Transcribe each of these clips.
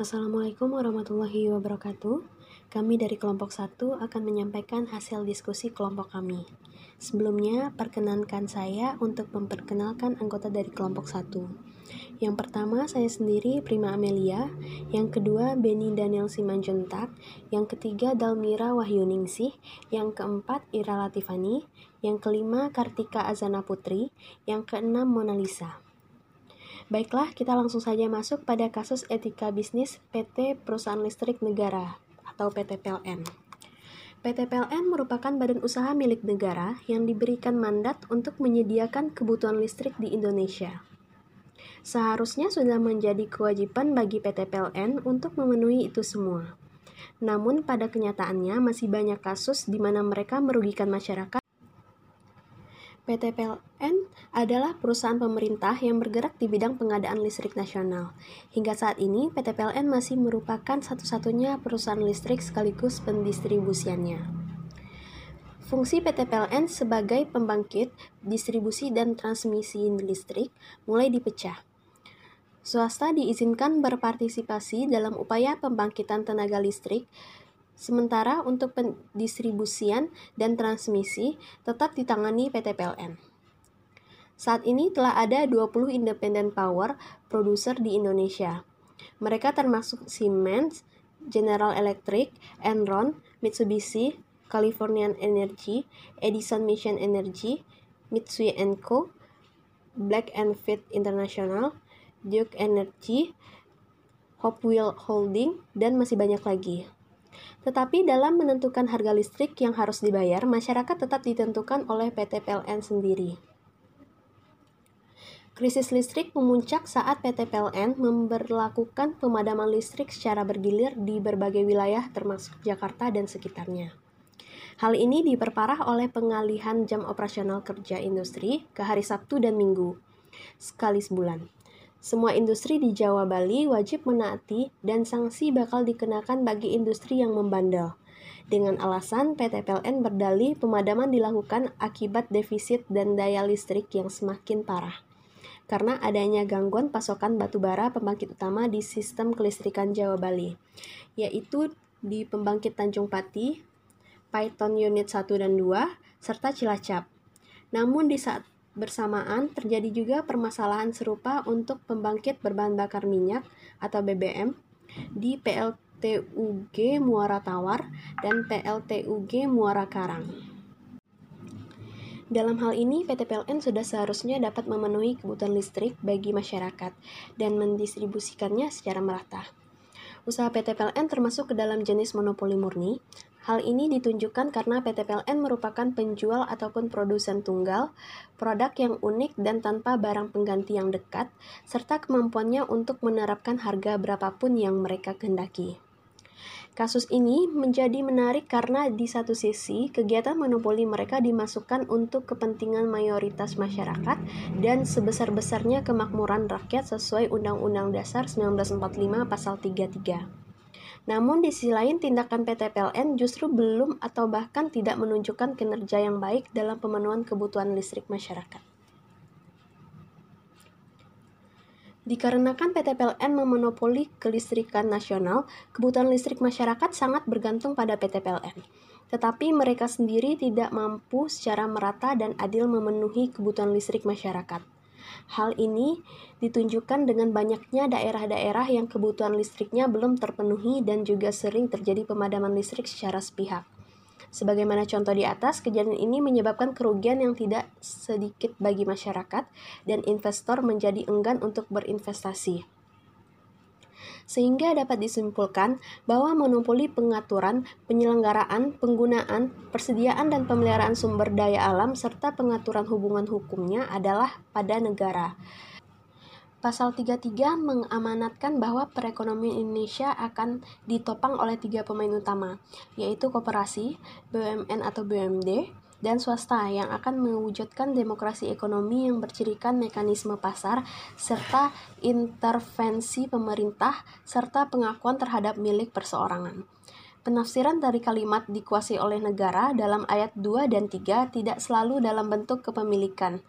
Assalamualaikum warahmatullahi wabarakatuh. Kami dari kelompok 1 akan menyampaikan hasil diskusi kelompok kami. Sebelumnya, perkenankan saya untuk memperkenalkan anggota dari kelompok 1. Yang pertama, saya sendiri Prima Amelia. Yang kedua, Beni Daniel Simanjuntak. Yang ketiga, Dalmira Wahyuningsih. Yang keempat, Ira Latifani. Yang kelima, Kartika Azana Putri. Yang keenam, Mona Lisa. Baiklah, kita langsung saja masuk pada kasus etika bisnis PT Perusahaan Listrik Negara atau PT PLN. PT PLN merupakan badan usaha milik negara yang diberikan mandat untuk menyediakan kebutuhan listrik di Indonesia. Seharusnya sudah menjadi kewajiban bagi PT PLN untuk memenuhi itu semua. Namun pada kenyataannya masih banyak kasus di mana mereka merugikan masyarakat PT PLN adalah perusahaan pemerintah yang bergerak di bidang pengadaan listrik nasional. Hingga saat ini, PT PLN masih merupakan satu-satunya perusahaan listrik sekaligus pendistribusiannya. Fungsi PT PLN sebagai pembangkit, distribusi, dan transmisi listrik mulai dipecah. Swasta diizinkan berpartisipasi dalam upaya pembangkitan tenaga listrik Sementara untuk pendistribusian dan transmisi tetap ditangani PT PLN. Saat ini telah ada 20 independent power producer di Indonesia. Mereka termasuk Siemens, General Electric, Enron, Mitsubishi, Californian Energy, Edison Mission Energy, Mitsui Co, Black and Fit International, Duke Energy, Hopewell Holding, dan masih banyak lagi. Tetapi dalam menentukan harga listrik yang harus dibayar, masyarakat tetap ditentukan oleh PT PLN sendiri. Krisis listrik memuncak saat PT PLN memperlakukan pemadaman listrik secara bergilir di berbagai wilayah termasuk Jakarta dan sekitarnya. Hal ini diperparah oleh pengalihan jam operasional kerja industri ke hari Sabtu dan Minggu, sekali sebulan. Semua industri di Jawa Bali wajib menaati dan sanksi bakal dikenakan bagi industri yang membandel. Dengan alasan PT PLN berdalih pemadaman dilakukan akibat defisit dan daya listrik yang semakin parah. Karena adanya gangguan pasokan batu bara pembangkit utama di sistem kelistrikan Jawa Bali, yaitu di pembangkit Tanjung Pati, Python Unit 1 dan 2, serta Cilacap. Namun di saat Bersamaan, terjadi juga permasalahan serupa untuk pembangkit berbahan bakar minyak atau BBM di PLTUG Muara Tawar dan PLTUG Muara Karang. Dalam hal ini, PT PLN sudah seharusnya dapat memenuhi kebutuhan listrik bagi masyarakat dan mendistribusikannya secara merata. Usaha PT PLN termasuk ke dalam jenis monopoli murni, Hal ini ditunjukkan karena PT PLN merupakan penjual ataupun produsen tunggal, produk yang unik dan tanpa barang pengganti yang dekat, serta kemampuannya untuk menerapkan harga berapapun yang mereka kehendaki. Kasus ini menjadi menarik karena di satu sisi kegiatan monopoli mereka dimasukkan untuk kepentingan mayoritas masyarakat dan sebesar-besarnya kemakmuran rakyat sesuai Undang-Undang Dasar 1945 Pasal 33. Namun di sisi lain tindakan PT PLN justru belum atau bahkan tidak menunjukkan kinerja yang baik dalam pemenuhan kebutuhan listrik masyarakat. Dikarenakan PT PLN memonopoli kelistrikan nasional, kebutuhan listrik masyarakat sangat bergantung pada PT PLN. Tetapi mereka sendiri tidak mampu secara merata dan adil memenuhi kebutuhan listrik masyarakat. Hal ini ditunjukkan dengan banyaknya daerah-daerah yang kebutuhan listriknya belum terpenuhi dan juga sering terjadi pemadaman listrik secara sepihak. Sebagaimana contoh di atas, kejadian ini menyebabkan kerugian yang tidak sedikit bagi masyarakat dan investor menjadi enggan untuk berinvestasi sehingga dapat disimpulkan bahwa monopoli pengaturan, penyelenggaraan, penggunaan, persediaan dan pemeliharaan sumber daya alam serta pengaturan hubungan hukumnya adalah pada negara. Pasal 33 mengamanatkan bahwa perekonomian Indonesia akan ditopang oleh tiga pemain utama, yaitu koperasi, BUMN atau BUMD, dan swasta yang akan mewujudkan demokrasi ekonomi yang bercirikan mekanisme pasar serta intervensi pemerintah serta pengakuan terhadap milik perseorangan. Penafsiran dari kalimat dikuasai oleh negara dalam ayat 2 dan 3 tidak selalu dalam bentuk kepemilikan,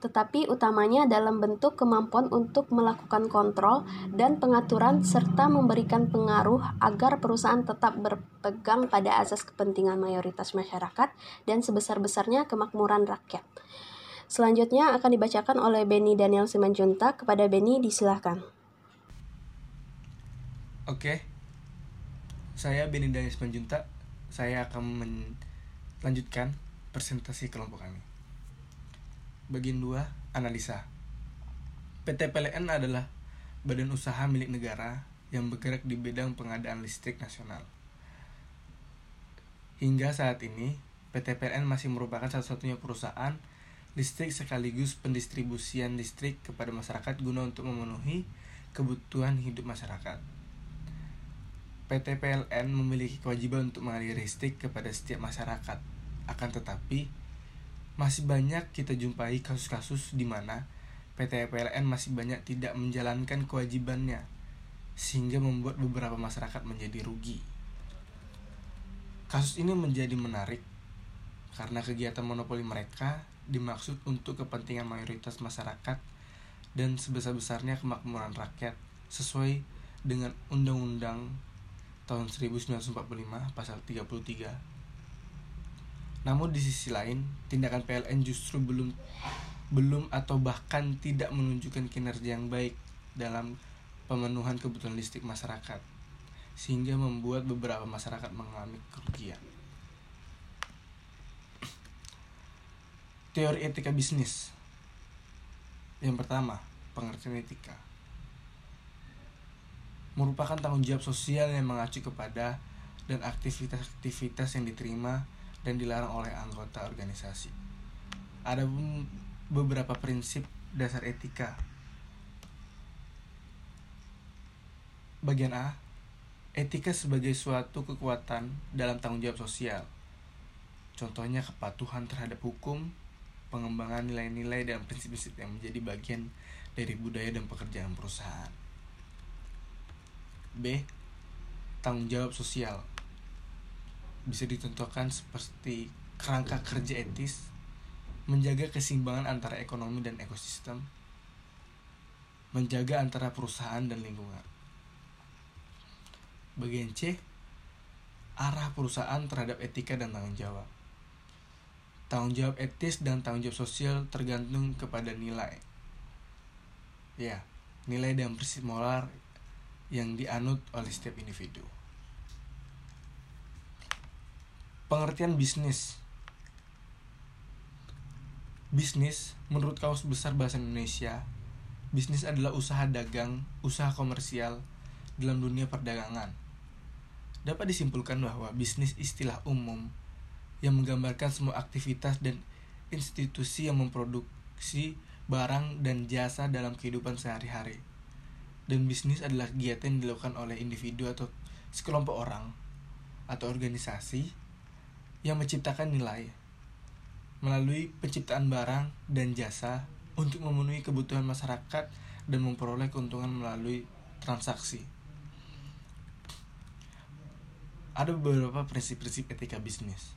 tetapi utamanya dalam bentuk kemampuan untuk melakukan kontrol dan pengaturan serta memberikan pengaruh agar perusahaan tetap berpegang pada asas kepentingan mayoritas masyarakat dan sebesar-besarnya kemakmuran rakyat. Selanjutnya akan dibacakan oleh Benny Daniel Simanjuntak. Kepada Benny disilahkan. Oke, saya Benny Daniel Simanjuntak. Saya akan melanjutkan presentasi kelompok kami. Bagian 2, analisa. PT PLN adalah badan usaha milik negara yang bergerak di bidang pengadaan listrik nasional. Hingga saat ini, PT PLN masih merupakan satu-satunya perusahaan listrik sekaligus pendistribusian listrik kepada masyarakat guna untuk memenuhi kebutuhan hidup masyarakat. PT PLN memiliki kewajiban untuk mengaliri listrik kepada setiap masyarakat. Akan tetapi, masih banyak kita jumpai kasus-kasus di mana PT PLN masih banyak tidak menjalankan kewajibannya sehingga membuat beberapa masyarakat menjadi rugi. Kasus ini menjadi menarik karena kegiatan monopoli mereka dimaksud untuk kepentingan mayoritas masyarakat dan sebesar-besarnya kemakmuran rakyat sesuai dengan Undang-Undang tahun 1945 pasal 33 namun di sisi lain, tindakan PLN justru belum belum atau bahkan tidak menunjukkan kinerja yang baik dalam pemenuhan kebutuhan listrik masyarakat sehingga membuat beberapa masyarakat mengalami kerugian. Teori etika bisnis. Yang pertama, pengertian etika. Merupakan tanggung jawab sosial yang mengacu kepada dan aktivitas-aktivitas yang diterima dan dilarang oleh anggota organisasi. Ada beberapa prinsip dasar etika. Bagian A, etika sebagai suatu kekuatan dalam tanggung jawab sosial. Contohnya kepatuhan terhadap hukum, pengembangan nilai-nilai dan prinsip-prinsip yang menjadi bagian dari budaya dan pekerjaan perusahaan. B. Tanggung jawab sosial bisa ditentukan seperti kerangka kerja etis, menjaga keseimbangan antara ekonomi dan ekosistem, menjaga antara perusahaan dan lingkungan. Bagian C, arah perusahaan terhadap etika dan tanggung jawab. Tanggung jawab etis dan tanggung jawab sosial tergantung kepada nilai. Ya, nilai dan prinsip moral yang dianut oleh setiap individu. Pengertian bisnis Bisnis, menurut Kamus Besar Bahasa Indonesia, bisnis adalah usaha dagang, usaha komersial dalam dunia perdagangan. Dapat disimpulkan bahwa bisnis istilah umum yang menggambarkan semua aktivitas dan institusi yang memproduksi barang dan jasa dalam kehidupan sehari-hari. Dan bisnis adalah kegiatan yang dilakukan oleh individu atau sekelompok orang atau organisasi yang menciptakan nilai melalui penciptaan barang dan jasa untuk memenuhi kebutuhan masyarakat dan memperoleh keuntungan melalui transaksi. Ada beberapa prinsip-prinsip etika bisnis.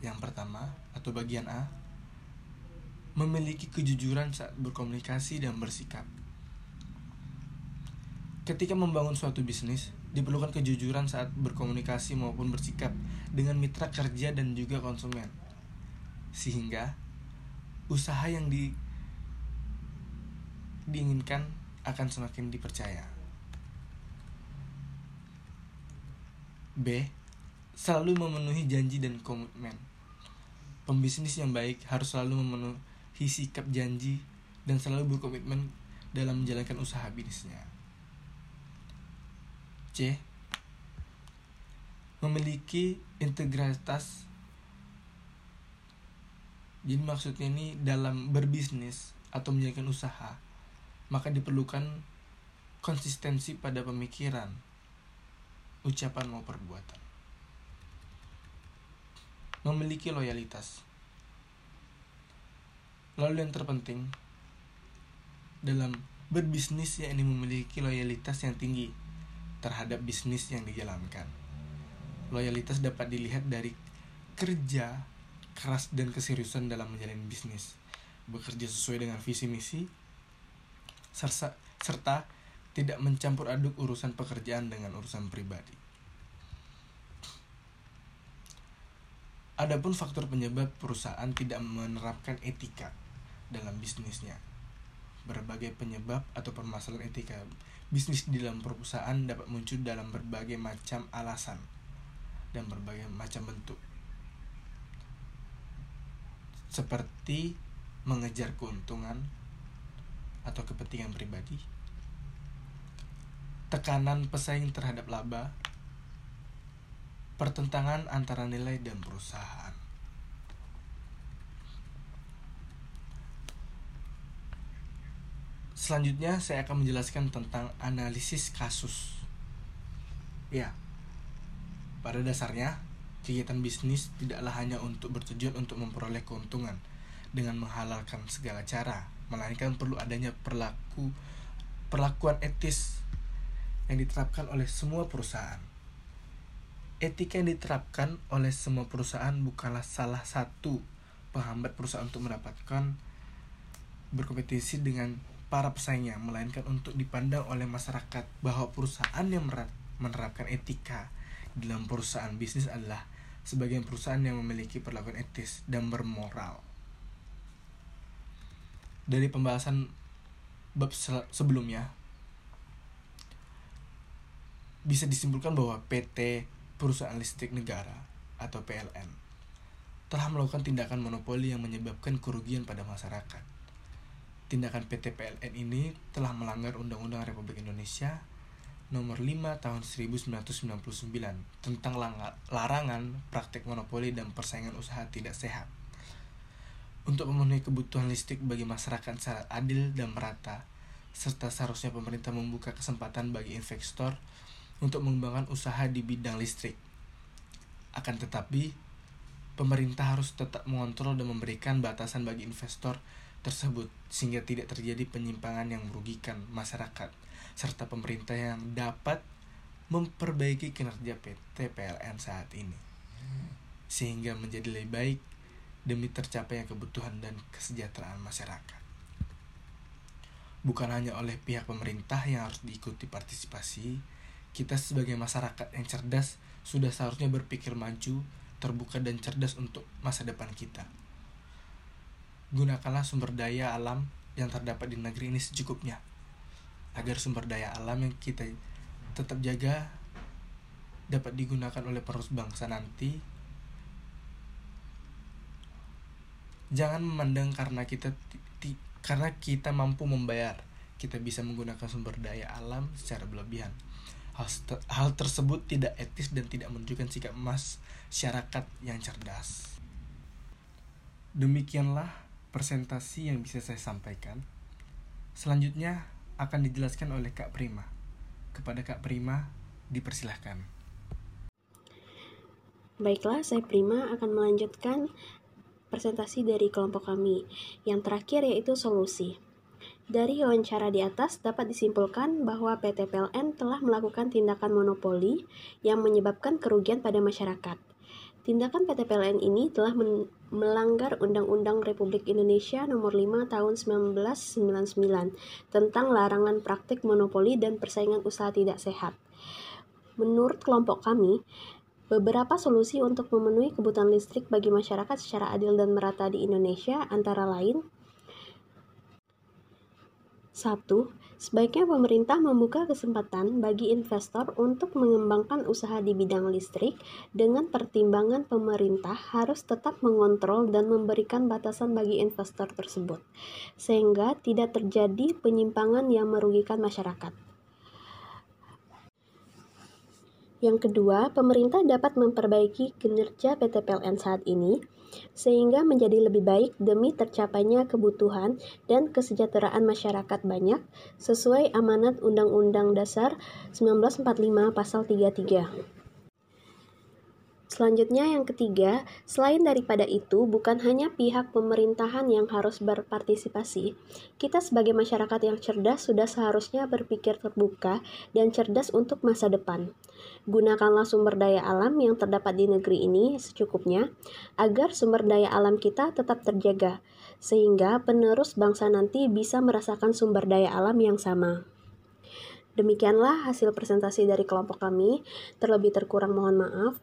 Yang pertama, atau bagian A, memiliki kejujuran saat berkomunikasi dan bersikap. Ketika membangun suatu bisnis, diperlukan kejujuran saat berkomunikasi maupun bersikap dengan mitra kerja dan juga konsumen. Sehingga usaha yang di, diinginkan akan semakin dipercaya. B. Selalu memenuhi janji dan komitmen. Pembisnis yang baik harus selalu memenuhi sikap janji dan selalu berkomitmen dalam menjalankan usaha bisnisnya. C. Memiliki integritas. Jadi maksudnya ini dalam berbisnis atau menjalankan usaha maka diperlukan konsistensi pada pemikiran ucapan maupun perbuatan. Memiliki loyalitas. Lalu yang terpenting dalam berbisnis ya ini memiliki loyalitas yang tinggi terhadap bisnis yang dijalankan. Loyalitas dapat dilihat dari kerja keras dan keseriusan dalam menjalani bisnis. bekerja sesuai dengan visi misi, serta, serta tidak mencampur aduk urusan pekerjaan dengan urusan pribadi. Adapun faktor penyebab perusahaan tidak menerapkan etika dalam bisnisnya. Berbagai penyebab atau permasalahan etika bisnis di dalam perusahaan dapat muncul dalam berbagai macam alasan dan berbagai macam bentuk seperti mengejar keuntungan atau kepentingan pribadi, tekanan pesaing terhadap laba, pertentangan antara nilai dan perusahaan. Selanjutnya saya akan menjelaskan tentang analisis kasus. Ya, pada dasarnya Kegiatan bisnis tidaklah hanya untuk bertujuan untuk memperoleh keuntungan dengan menghalalkan segala cara, melainkan perlu adanya perlaku perlakuan etis yang diterapkan oleh semua perusahaan. Etika yang diterapkan oleh semua perusahaan bukanlah salah satu penghambat perusahaan untuk mendapatkan berkompetisi dengan para pesaingnya, melainkan untuk dipandang oleh masyarakat bahwa perusahaan yang menerapkan etika dalam perusahaan bisnis adalah sebagian perusahaan yang memiliki perlakuan etis dan bermoral. Dari pembahasan bab sebelumnya, bisa disimpulkan bahwa PT Perusahaan Listrik Negara atau PLN telah melakukan tindakan monopoli yang menyebabkan kerugian pada masyarakat. Tindakan PT PLN ini telah melanggar Undang-Undang Republik Indonesia nomor 5 tahun 1999 tentang larangan praktek monopoli dan persaingan usaha tidak sehat. Untuk memenuhi kebutuhan listrik bagi masyarakat secara adil dan merata, serta seharusnya pemerintah membuka kesempatan bagi investor untuk mengembangkan usaha di bidang listrik. Akan tetapi, pemerintah harus tetap mengontrol dan memberikan batasan bagi investor tersebut sehingga tidak terjadi penyimpangan yang merugikan masyarakat serta pemerintah yang dapat memperbaiki kinerja PT PLN saat ini sehingga menjadi lebih baik demi tercapainya kebutuhan dan kesejahteraan masyarakat. Bukan hanya oleh pihak pemerintah yang harus diikuti partisipasi, kita sebagai masyarakat yang cerdas sudah seharusnya berpikir maju, terbuka dan cerdas untuk masa depan kita. Gunakanlah sumber daya alam yang terdapat di negeri ini secukupnya agar sumber daya alam yang kita tetap jaga dapat digunakan oleh penerus bangsa nanti. Jangan memandang karena kita karena kita mampu membayar kita bisa menggunakan sumber daya alam secara berlebihan. Hal, hal tersebut tidak etis dan tidak menunjukkan sikap emas masyarakat yang cerdas. Demikianlah presentasi yang bisa saya sampaikan selanjutnya akan dijelaskan oleh Kak Prima. Kepada Kak Prima, dipersilahkan. Baiklah, saya Prima akan melanjutkan presentasi dari kelompok kami. Yang terakhir yaitu solusi. Dari wawancara di atas dapat disimpulkan bahwa PT PLN telah melakukan tindakan monopoli yang menyebabkan kerugian pada masyarakat. Tindakan PT PLN ini telah melanggar Undang-Undang Republik Indonesia Nomor 5 Tahun 1999 tentang larangan praktik monopoli dan persaingan usaha tidak sehat. Menurut kelompok kami, beberapa solusi untuk memenuhi kebutuhan listrik bagi masyarakat secara adil dan merata di Indonesia antara lain 1. Sebaiknya pemerintah membuka kesempatan bagi investor untuk mengembangkan usaha di bidang listrik dengan pertimbangan pemerintah harus tetap mengontrol dan memberikan batasan bagi investor tersebut, sehingga tidak terjadi penyimpangan yang merugikan masyarakat. Yang kedua, pemerintah dapat memperbaiki kinerja PT PLN saat ini sehingga menjadi lebih baik demi tercapainya kebutuhan dan kesejahteraan masyarakat banyak sesuai amanat Undang-Undang Dasar 1945 Pasal 33. Selanjutnya yang ketiga, selain daripada itu, bukan hanya pihak pemerintahan yang harus berpartisipasi. Kita sebagai masyarakat yang cerdas sudah seharusnya berpikir terbuka dan cerdas untuk masa depan. Gunakanlah sumber daya alam yang terdapat di negeri ini secukupnya, agar sumber daya alam kita tetap terjaga. sehingga penerus bangsa nanti bisa merasakan sumber daya alam yang sama. Demikianlah hasil presentasi dari kelompok kami. Terlebih terkurang mohon maaf.